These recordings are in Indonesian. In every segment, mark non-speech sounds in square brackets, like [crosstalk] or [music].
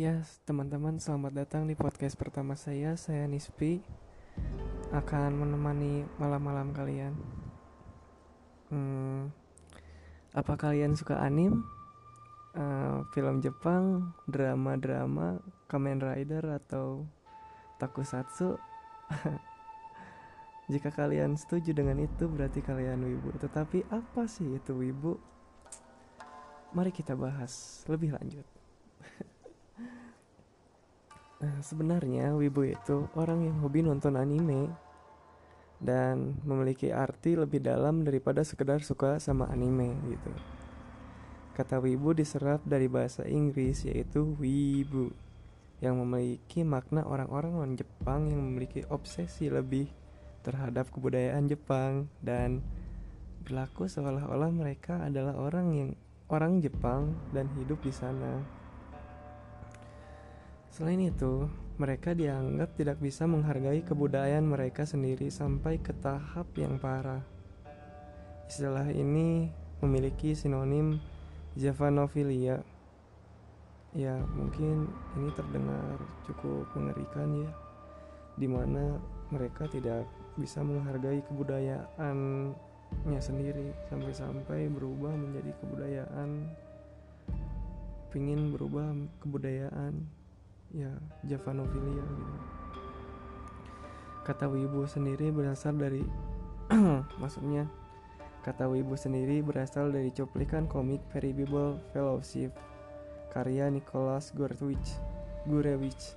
Ya, teman-teman, selamat datang di podcast pertama saya. Saya Nispi akan menemani malam-malam kalian. Hmm, apa kalian suka anim, uh, film Jepang, drama-drama, Kamen Rider atau Takusatsu? [laughs] Jika kalian setuju dengan itu, berarti kalian wibu. Tetapi apa sih itu wibu? Mari kita bahas lebih lanjut. [laughs] Nah, sebenarnya wibu itu orang yang hobi nonton anime dan memiliki arti lebih dalam daripada sekedar suka sama anime gitu. Kata wibu diserap dari bahasa Inggris yaitu wibu yang memiliki makna orang-orang non Jepang yang memiliki obsesi lebih terhadap kebudayaan Jepang dan berlaku seolah-olah mereka adalah orang yang orang Jepang dan hidup di sana. Selain itu, mereka dianggap tidak bisa menghargai kebudayaan mereka sendiri sampai ke tahap yang parah. Istilah ini memiliki sinonim Javanophilia. Ya, mungkin ini terdengar cukup mengerikan ya, di mana mereka tidak bisa menghargai kebudayaannya sendiri sampai-sampai berubah menjadi kebudayaan, pingin berubah kebudayaan ya Javanophilia gitu. Kata wibu sendiri berasal dari [clears throat] maksudnya kata wibu sendiri berasal dari cuplikan komik Very Bible Fellowship karya Nicholas Gurewitz Gurewitz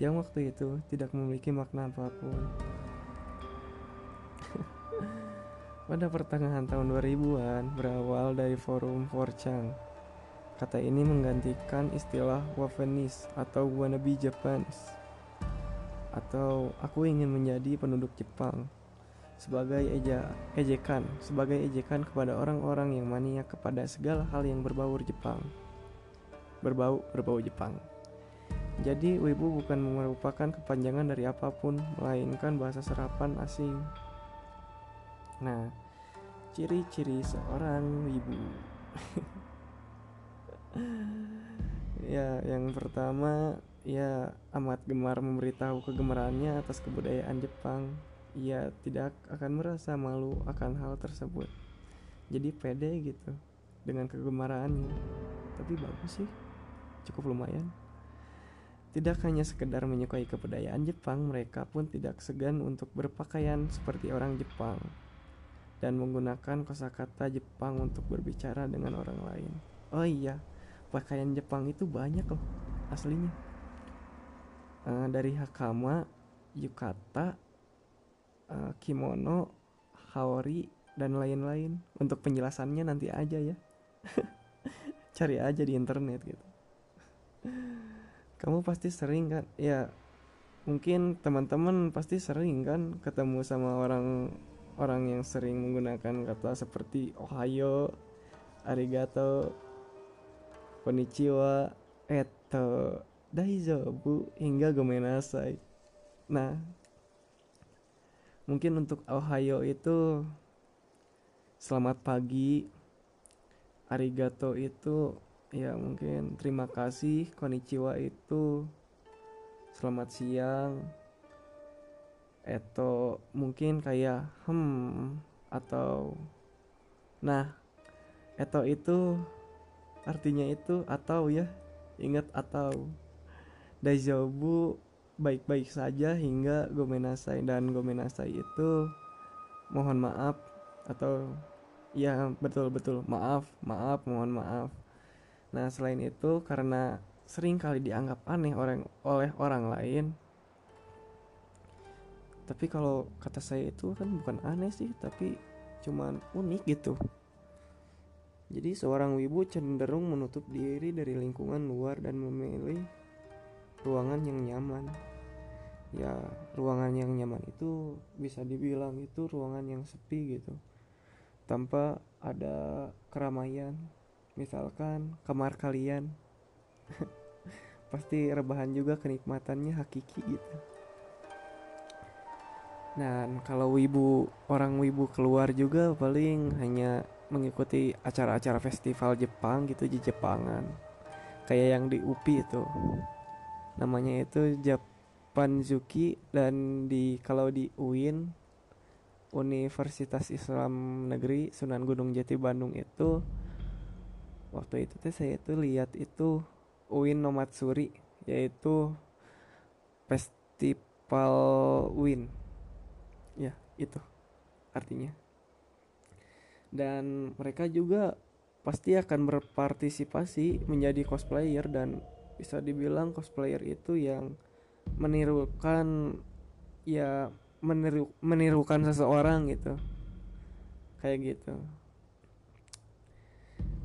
yang waktu itu tidak memiliki makna apa pun. [laughs] Pada pertengahan tahun 2000-an berawal dari forum 4chan Kata ini menggantikan istilah Wavenis atau wannabe Japanese. Atau aku ingin menjadi penduduk Jepang sebagai eja, ejekan sebagai ejekan kepada orang-orang yang mania kepada segala hal yang berbau Jepang. Berbau berbau Jepang. Jadi wibu bukan merupakan kepanjangan dari apa pun melainkan bahasa serapan asing. Nah ciri-ciri seorang wibu [laughs] ya yang pertama ya amat gemar memberitahu kegemarannya atas kebudayaan Jepang. Ia tidak akan merasa malu akan hal tersebut. Jadi pede gitu dengan kegemarannya. Tapi bagus sih. Cukup lumayan. Tidak hanya sekedar menyukai kebudayaan Jepang mereka pun tidak segan untuk berpakaian seperti orang Jepang dan menggunakan kosakata Jepang untuk berbicara dengan orang lain. Oh iya pakaian Jepang itu banyak loh aslinya. Uh, dari hakama yukata uh, kimono haori dan lain-lain. Untuk penjelasannya nanti aja ya. [laughs] Cari aja di internet gitu. Kamu pasti sering kan? Ya mungkin teman-teman pasti sering kan ketemu sama orang orang yang sering menggunakan kata seperti ohayo arigato konnichiwa. Eto daizobu. Hingga gomenasai. Nah mungkin untuk Ohio itu selamat pagi. Arigato itu ya mungkin terima kasih. Konnichiwa itu selamat siang. Eto mungkin kayak hmm atau nah eto itu artinya itu atau ya ingat atau. Daijobu baik-baik saja hingga gomenasai dan gomenasai itu mohon maaf atau ya betul-betul maaf maaf mohon maaf. Nah selain itu karena sering kali dianggap aneh orang oleh orang lain tapi kalau kata saya itu kan bukan aneh sih tapi cuman unik gitu jadi seorang wibu cenderung menutup diri dari lingkungan luar dan memilih ruangan yang nyaman. Ya, ruangan yang nyaman itu bisa dibilang itu ruangan yang sepi gitu. Tanpa ada keramaian. Misalkan kamar kalian. [laughs] Pasti rebahan juga kenikmatannya hakiki gitu. Nah, kalau wibu orang wibu keluar juga paling hanya mengikuti acara-acara festival Jepang gitu di Jepangan. Kayak yang di UPI itu. Namanya itu Japanzuki dan di kalau di UIN Universitas Islam Negeri Sunan Gunung Jati Bandung itu waktu itu tuh saya tuh lihat itu UIN Nomatsuri yaitu festival UIN. Ya itu artinya dan mereka juga pasti akan berpartisipasi menjadi cosplayer dan bisa dibilang cosplayer itu yang menirukan ya meniru menirukan seseorang gitu kayak gitu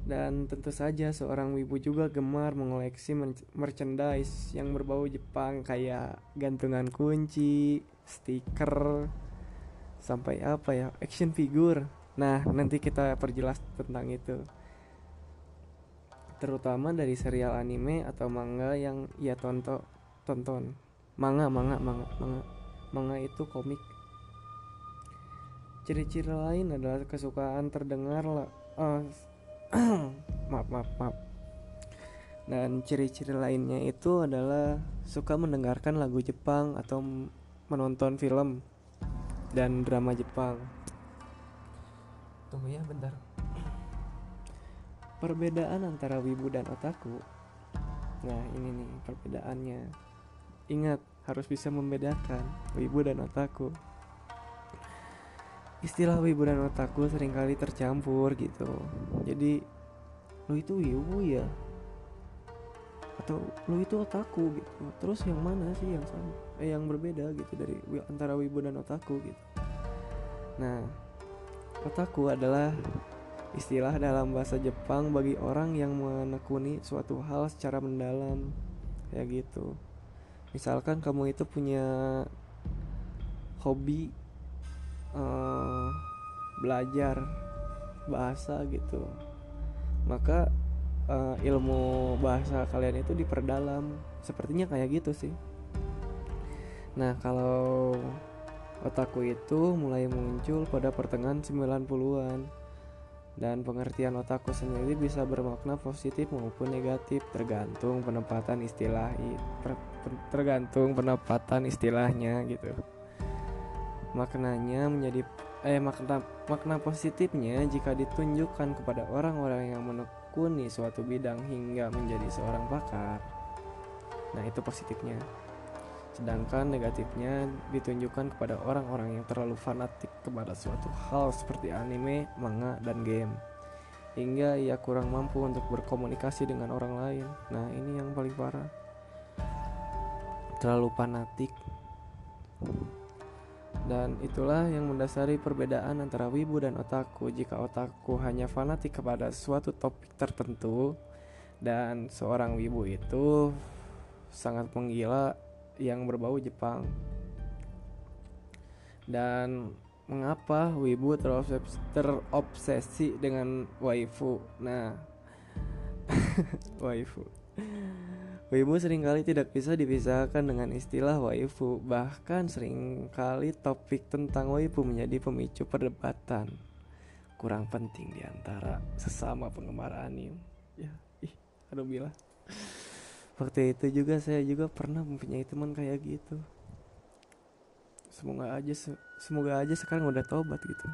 dan tentu saja seorang wibu juga gemar mengoleksi merchandise yang berbau Jepang kayak gantungan kunci, stiker, sampai apa ya action figure. Nah nanti kita perjelas tentang itu. Terutama dari serial anime atau manga yang ia tonton tonton. Manga manga manga manga. Manga itu komik. Ciri-ciri lain adalah kesukaan terdengar lah uh, [clears throat] maaf maaf maaf. Dan ciri-ciri lainnya itu adalah suka mendengarkan lagu Jepang atau menonton film dan drama Jepang tunggu ya bentar. Perbedaan antara wibu dan otaku. Nah ini nih perbedaannya. Ingat harus bisa membedakan wibu dan otaku. Istilah wibu dan otaku sering kali tercampur gitu. Jadi lu itu wibu ya? Atau lu itu otaku gitu. Terus yang mana sih yang sama? Eh yang berbeda gitu dari antara wibu dan otaku gitu. Nah otaku adalah istilah dalam bahasa Jepang bagi orang yang menekuni suatu hal secara mendalam. Kayak gitu. Misalkan kamu itu punya hobi uh, belajar bahasa gitu. Maka uh, ilmu bahasa kalian itu diperdalam. Sepertinya kayak gitu sih. Nah kalau otaku itu mulai muncul pada pertengahan 90-an dan pengertian otakku sendiri bisa bermakna positif maupun negatif tergantung penempatan istilah tergantung penempatan istilahnya gitu. Maknanya menjadi eh makna makna positifnya jika ditunjukkan kepada orang-orang yang menekuni suatu bidang hingga menjadi seorang pakar. Nah itu positifnya Sedangkan negatifnya ditunjukkan kepada orang-orang yang terlalu fanatik kepada suatu hal seperti anime, manga, dan game hingga ia kurang mampu untuk berkomunikasi dengan orang lain. Nah, ini yang paling parah. Terlalu fanatik. Dan itulah yang mendasari perbedaan antara wibu dan otaku. Jika otaku hanya fanatik kepada suatu topik tertentu dan seorang wibu itu sangat menggila yang berbau Jepang. Dan mengapa wibu terobsesi, dengan waifu? Nah, [laughs] waifu. Wibu sering kali tidak bisa dipisahkan dengan istilah waifu Bahkan sering kali topik tentang waifu menjadi pemicu perdebatan Kurang penting di antara sesama penggemar anime Ya, ih, aduh bilah waktu itu juga saya juga pernah mempunyai teman kayak gitu semoga aja semoga aja sekarang udah tobat gitu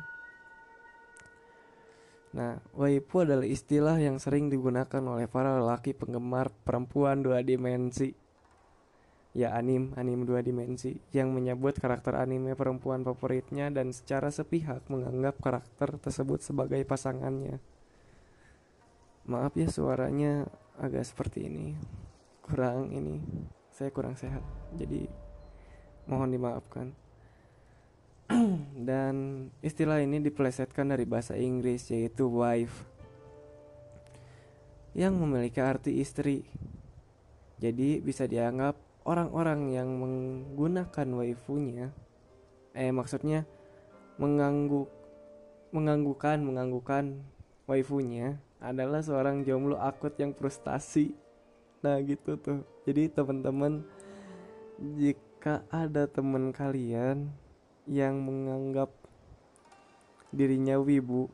Nah, waifu adalah istilah yang sering digunakan oleh para lelaki penggemar perempuan dua dimensi. Ya, anim, anim dua dimensi yang menyebut karakter anime perempuan favoritnya dan secara sepihak menganggap karakter tersebut sebagai pasangannya. Maaf ya suaranya agak seperti ini kurang ini saya kurang sehat. Jadi mohon dimaafkan. [clears throat] Dan istilah ini dipelesetkan dari bahasa Inggris yaitu wife yang memiliki arti istri. Jadi bisa dianggap orang-orang yang menggunakan waifunya eh maksudnya mengganggu mengganggukan mengganggukan waifunya adalah seorang jomblo akut yang frustasi nah gitu tuh. Jadi teman-teman jika ada teman kalian yang menganggap dirinya wibu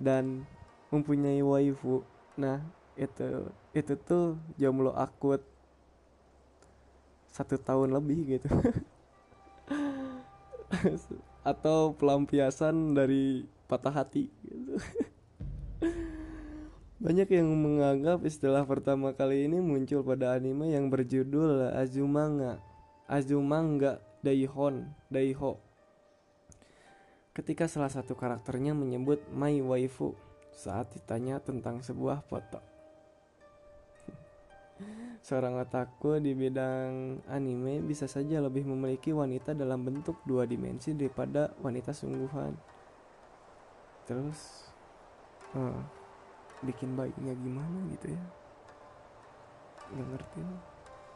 dan mempunyai waifu nah itu itu tuh jomblo akut satu tahun lebih gitu. [laughs] Atau pelampiasan dari patah hati gitu [laughs] banyak yang menganggap istilah pertama kali ini muncul pada anime yang berjudul Azumanga. Azumanga Daihon Daiho. Ketika salah satu karakternya menyebut my waifu saat ditanya tentang sebuah foto. [laughs] Seorang otaku di bidang anime bisa saja lebih memiliki wanita dalam bentuk dua dimensi daripada wanita sungguhan. Terus, uh, bikin bayinya gimana gitu ya? Gak ngerti.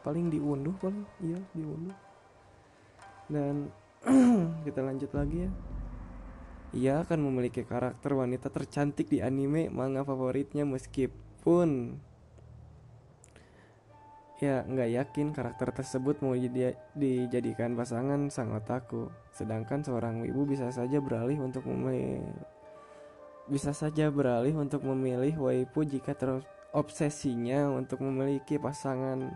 Paling diunduh paling, iya diunduh. Dan [clears throat] kita lanjut lagi ya. Ia akan memiliki karakter wanita tercantik di anime manga favoritnya meskipun ya nggak yakin karakter tersebut mau jadi, dijadikan pasangan sang otaku. Sedangkan seorang ibu bisa saja beralih untuk memilih bisa saja beralih untuk memilih waifu jika terobsesinya untuk memiliki pasangan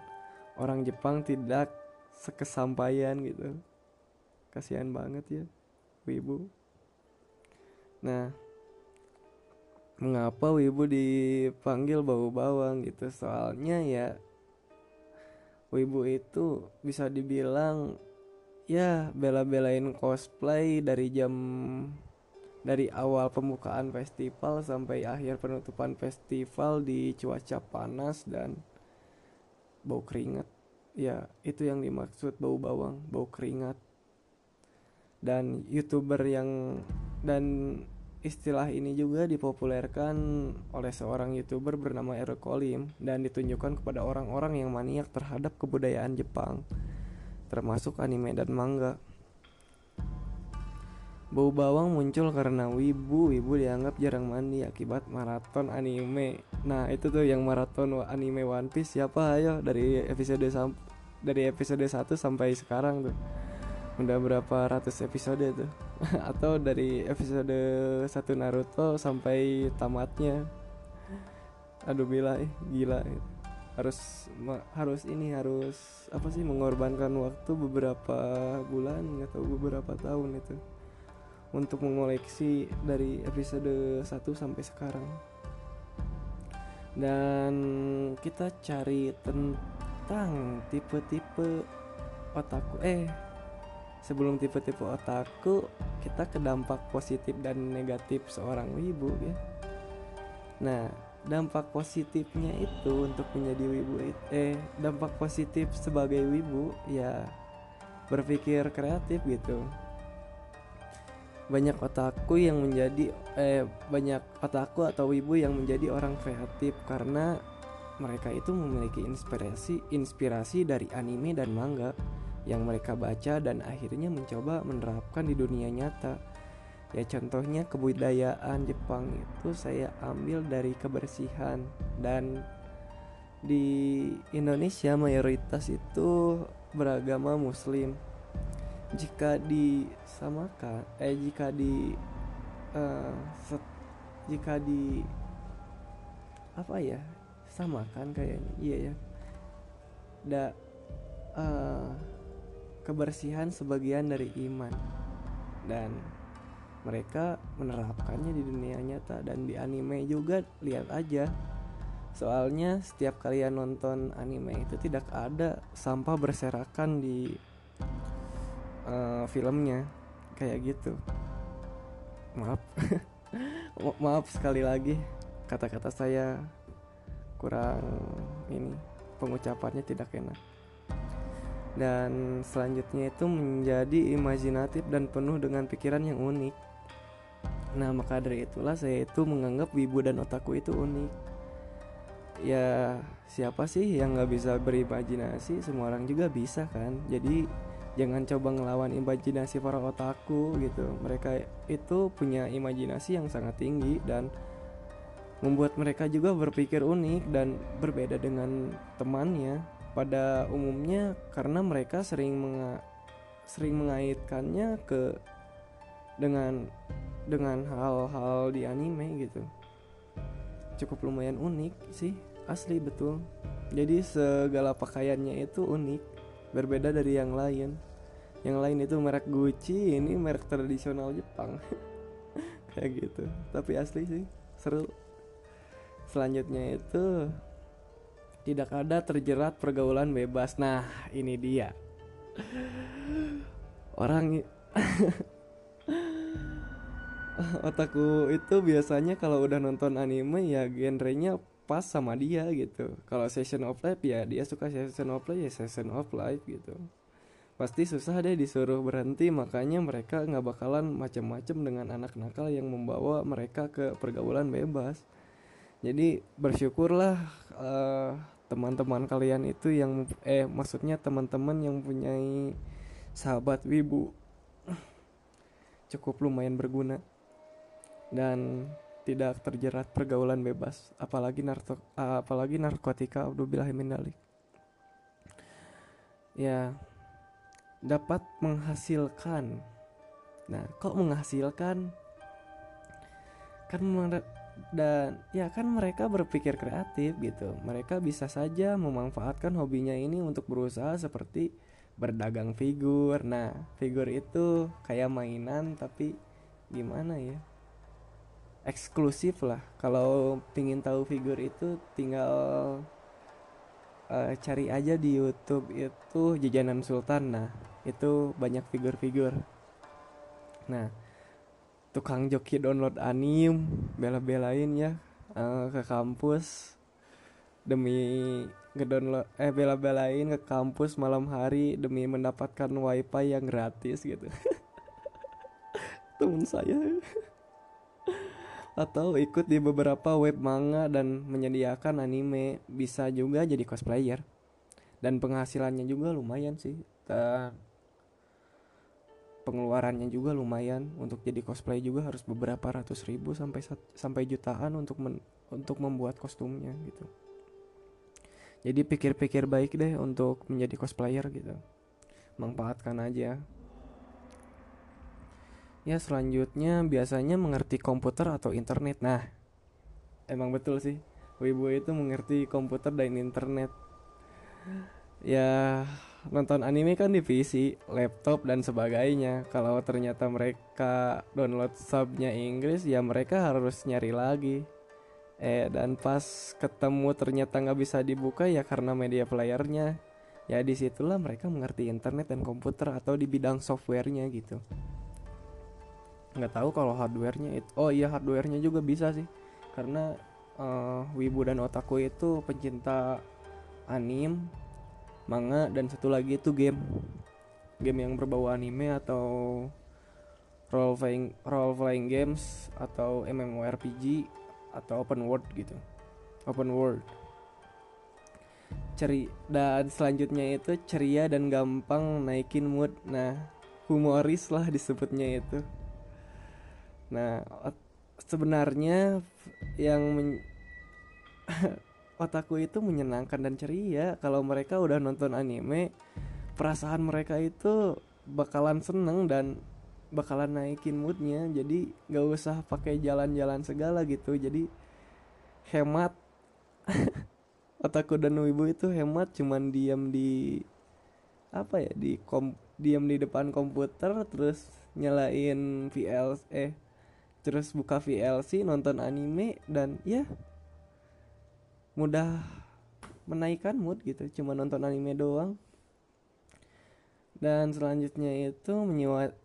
orang Jepang tidak sekesampaian gitu. Kasihan banget ya, wibu. Nah, mengapa wibu dipanggil bau bawang gitu? Soalnya ya Wibu itu bisa dibilang ya bela-belain cosplay dari jam dari awal pembukaan festival sampai akhir penutupan festival di cuaca panas dan bau keringat ya itu yang dimaksud bau bawang bau keringat dan youtuber yang dan Istilah ini juga dipopulerkan oleh seorang youtuber bernama Ero Kolim dan ditunjukkan kepada orang-orang yang maniak terhadap kebudayaan Jepang, termasuk anime dan manga. Bau bawang muncul karena wibu, wibu dianggap jarang mandi akibat maraton anime. Nah itu tuh yang maraton anime One Piece. Siapa? Ayo dari episode dari episode 1 sampai sekarang tuh. Udah berapa ratus episode tuh. [laughs] Atau dari episode satu Naruto sampai tamatnya. Aduh bila eh, gila. Harus harus ini harus apa sih mengorbankan waktu beberapa bulan atau beberapa tahun itu untuk mengoleksi dari episode 1 sampai sekarang. Dan kita cari tentang tipe-tipe otakku eh sebelum tipe-tipe otaku kita ke dampak positif dan negatif seorang wibu ya. Nah dampak positifnya itu untuk menjadi wibu eh dampak positif sebagai wibu ya berpikir kreatif gitu banyak otaku yang menjadi eh banyak otaku atau wibu yang menjadi orang kreatif karena mereka itu memiliki inspirasi inspirasi dari anime dan manga yang mereka baca dan akhirnya mencoba menerapkan di dunia nyata. Ya contohnya kebudayaan Jepang itu saya ambil dari kebersihan dan di Indonesia mayoritas itu beragama muslim. Jika disamakan eh jika di uh, set, jika di apa ya samakan kayaknya iya ya. Da uh, kebersihan sebagian dari iman. Dan mereka menerapkannya di dunia nyata dan di anime juga lihat aja. Soalnya setiap kalian nonton anime itu tidak ada sampah berserakan di uh, filmnya kayak gitu maaf [laughs] maaf sekali lagi kata-kata saya kurang ini pengucapannya tidak enak dan selanjutnya itu menjadi imajinatif dan penuh dengan pikiran yang unik. Nah maka dari itulah saya itu menganggap wibu dan otaku itu unik. Ya siapa sih yang nggak bisa berimajinasi? Semua orang juga bisa kan. Jadi jangan coba ngelawan imajinasi para otaku gitu. Mereka itu punya imajinasi yang sangat tinggi dan membuat mereka juga berpikir unik dan berbeda dengan temannya. Pada umumnya karena mereka sering menga sering mengaitkannya ke dengan dengan hal-hal di anime gitu. Cukup lumayan unik sih asli betul. Jadi segala pakaiannya itu unik berbeda dari yang lain. Yang lain itu merek Gucci ini merek tradisional Jepang. [laughs] Kayak gitu. Tapi asli sih seru. Selanjutnya itu tidak ada terjerat pergaulan bebas. Nah ini dia. Orang [laughs] otaku itu biasanya kalau udah nonton anime ya genrenya pas sama dia gitu. Kalau session of life ya dia suka session of life ya session of life gitu. Pasti susah deh disuruh berhenti makanya mereka nggak bakalan macem-macem dengan anak nakal yang membawa mereka ke pergaulan bebas. Jadi bersyukurlah uh, teman-teman kalian itu yang eh maksudnya teman-teman yang punya sahabat wibu. Cukup lumayan berguna. Dan tidak terjerat pergaulan bebas apalagi narko apalagi narkotika mindalik ya dapat menghasilkan. Nah kok menghasilkan? Kan dan ya kan mereka berpikir kreatif gitu. Mereka bisa saja memanfaatkan hobinya ini untuk berusaha seperti berdagang figur. Nah figur itu kayak mainan tapi gimana ya eksklusif lah. Kalau pingin tahu figur itu tinggal uh, cari aja di YouTube itu jajanan Sultan. Nah itu banyak figur-figur. Nah tukang joki download anim bela-belain ya uh, ke kampus. Demi ngedownload eh bela-belain ke kampus malam hari demi mendapatkan wifi yang gratis gitu. [laughs] Temen saya atau ikut di beberapa web manga dan menyediakan anime. Bisa juga jadi cosplayer. Dan penghasilannya juga lumayan sih. Dan pengeluarannya juga lumayan. Untuk jadi cosplay juga harus beberapa ratus ribu sampai sampai jutaan untuk men, untuk membuat kostumnya gitu. Jadi pikir-pikir baik deh untuk menjadi cosplayer gitu. Manfaatkan aja ya selanjutnya biasanya mengerti komputer atau internet nah emang betul sih wibu itu mengerti komputer dan internet ya nonton anime kan di PC, laptop dan sebagainya. Kalau ternyata mereka download subnya Inggris, ya mereka harus nyari lagi. Eh dan pas ketemu ternyata nggak bisa dibuka ya karena media playernya. Ya di situlah mereka mengerti internet dan komputer atau di bidang softwarenya gitu. Nggak tahu kalau hardwarenya itu. Oh iya hardwarenya juga bisa sih, karena uh, Wibu dan Otaku itu pencinta anim manga dan satu lagi itu game. Game yang berbau anime atau role playing role playing games atau MMORPG atau open world gitu. Open world. Ceri dan selanjutnya itu ceria dan gampang naikin mood. Nah humoris lah disebutnya itu nah sebenarnya yang [laughs] otaku itu menyenangkan dan ceria. Kalau mereka udah nonton anime perasaan mereka itu bakalan seneng dan bakalan naikin moodnya. Jadi nggak usah pakai jalan-jalan segala gitu. Jadi hemat [laughs] otaku dan wibu itu hemat cuman diam di apa ya di kom diam di depan komputer terus nyalain VLC eh terus buka VLC nonton anime dan ya mudah menaikkan mood gitu. Cuma nonton anime doang. Dan selanjutnya itu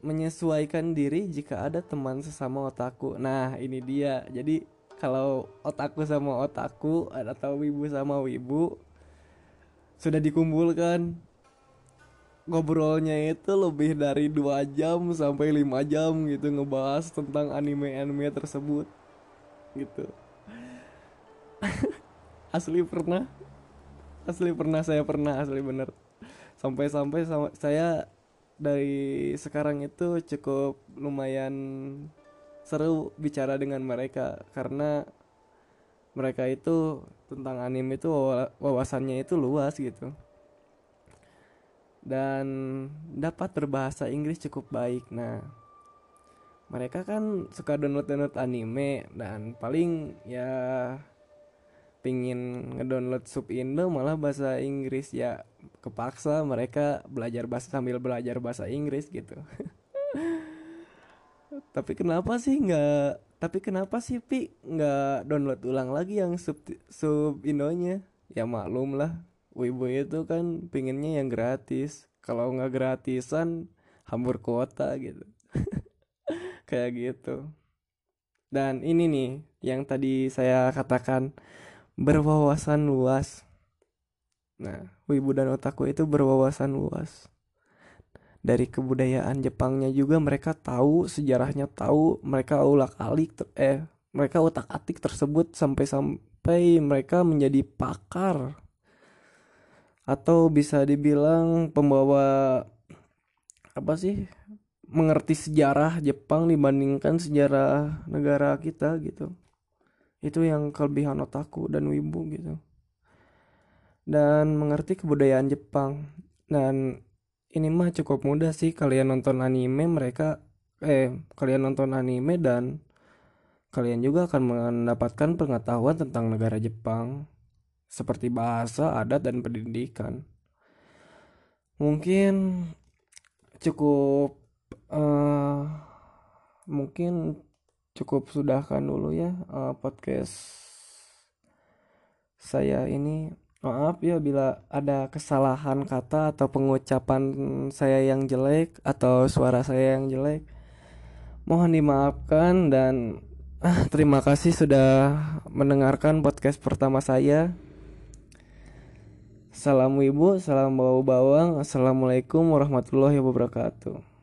menyesuaikan diri jika ada teman sesama otaku. Nah ini dia. Jadi kalau otaku sama otaku atau wibu sama wibu sudah dikumpulkan ngobrolnya itu lebih dari dua jam sampai lima jam gitu ngebahas tentang anime-anime tersebut. Gitu. [laughs] Asli pernah. Asli pernah saya pernah asli bener. Sampai-sampai saya dari sekarang itu cukup lumayan seru bicara dengan mereka karena mereka itu tentang anime itu wawasannya itu luas gitu dan dapat berbahasa Inggris cukup baik. Nah mereka kan suka download download anime dan paling ya pingin ngedownload sub Indo malah bahasa Inggris. Ya kepaksa mereka belajar bahasa sambil belajar bahasa Inggris gitu. [laughs] Tapi kenapa sih nggak tapi kenapa sih pi nggak download ulang lagi yang sub sub Indonya? Ya maklum lah wibu itu kan pinginnya yang gratis kalau nggak gratisan hambur kuota gitu [laughs] kayak gitu dan ini nih yang tadi saya katakan berwawasan luas. Nah, wibu dan otaku itu berwawasan luas. Dari kebudayaan Jepangnya juga mereka tahu, sejarahnya tahu, mereka ulak-alik eh mereka otak-atik tersebut sampai-sampai mereka menjadi pakar atau bisa dibilang pembawa apa sih mengerti sejarah Jepang dibandingkan sejarah negara kita gitu. Itu yang kelebihan otaku dan wibu gitu. Dan mengerti kebudayaan Jepang. Dan ini mah cukup mudah sih kalian nonton anime mereka eh kalian nonton anime dan kalian juga akan mendapatkan pengetahuan tentang negara Jepang seperti bahasa, adat dan pendidikan. Mungkin cukup uh, mungkin cukup sudahkan dulu ya uh, podcast saya ini. Maaf ya bila ada kesalahan kata atau pengucapan saya yang jelek atau suara saya yang jelek. Mohon dimaafkan dan ah, terima kasih sudah mendengarkan podcast pertama saya Salam ibu, salam bau bawang. Assalamualaikum warahmatullahi wabarakatuh.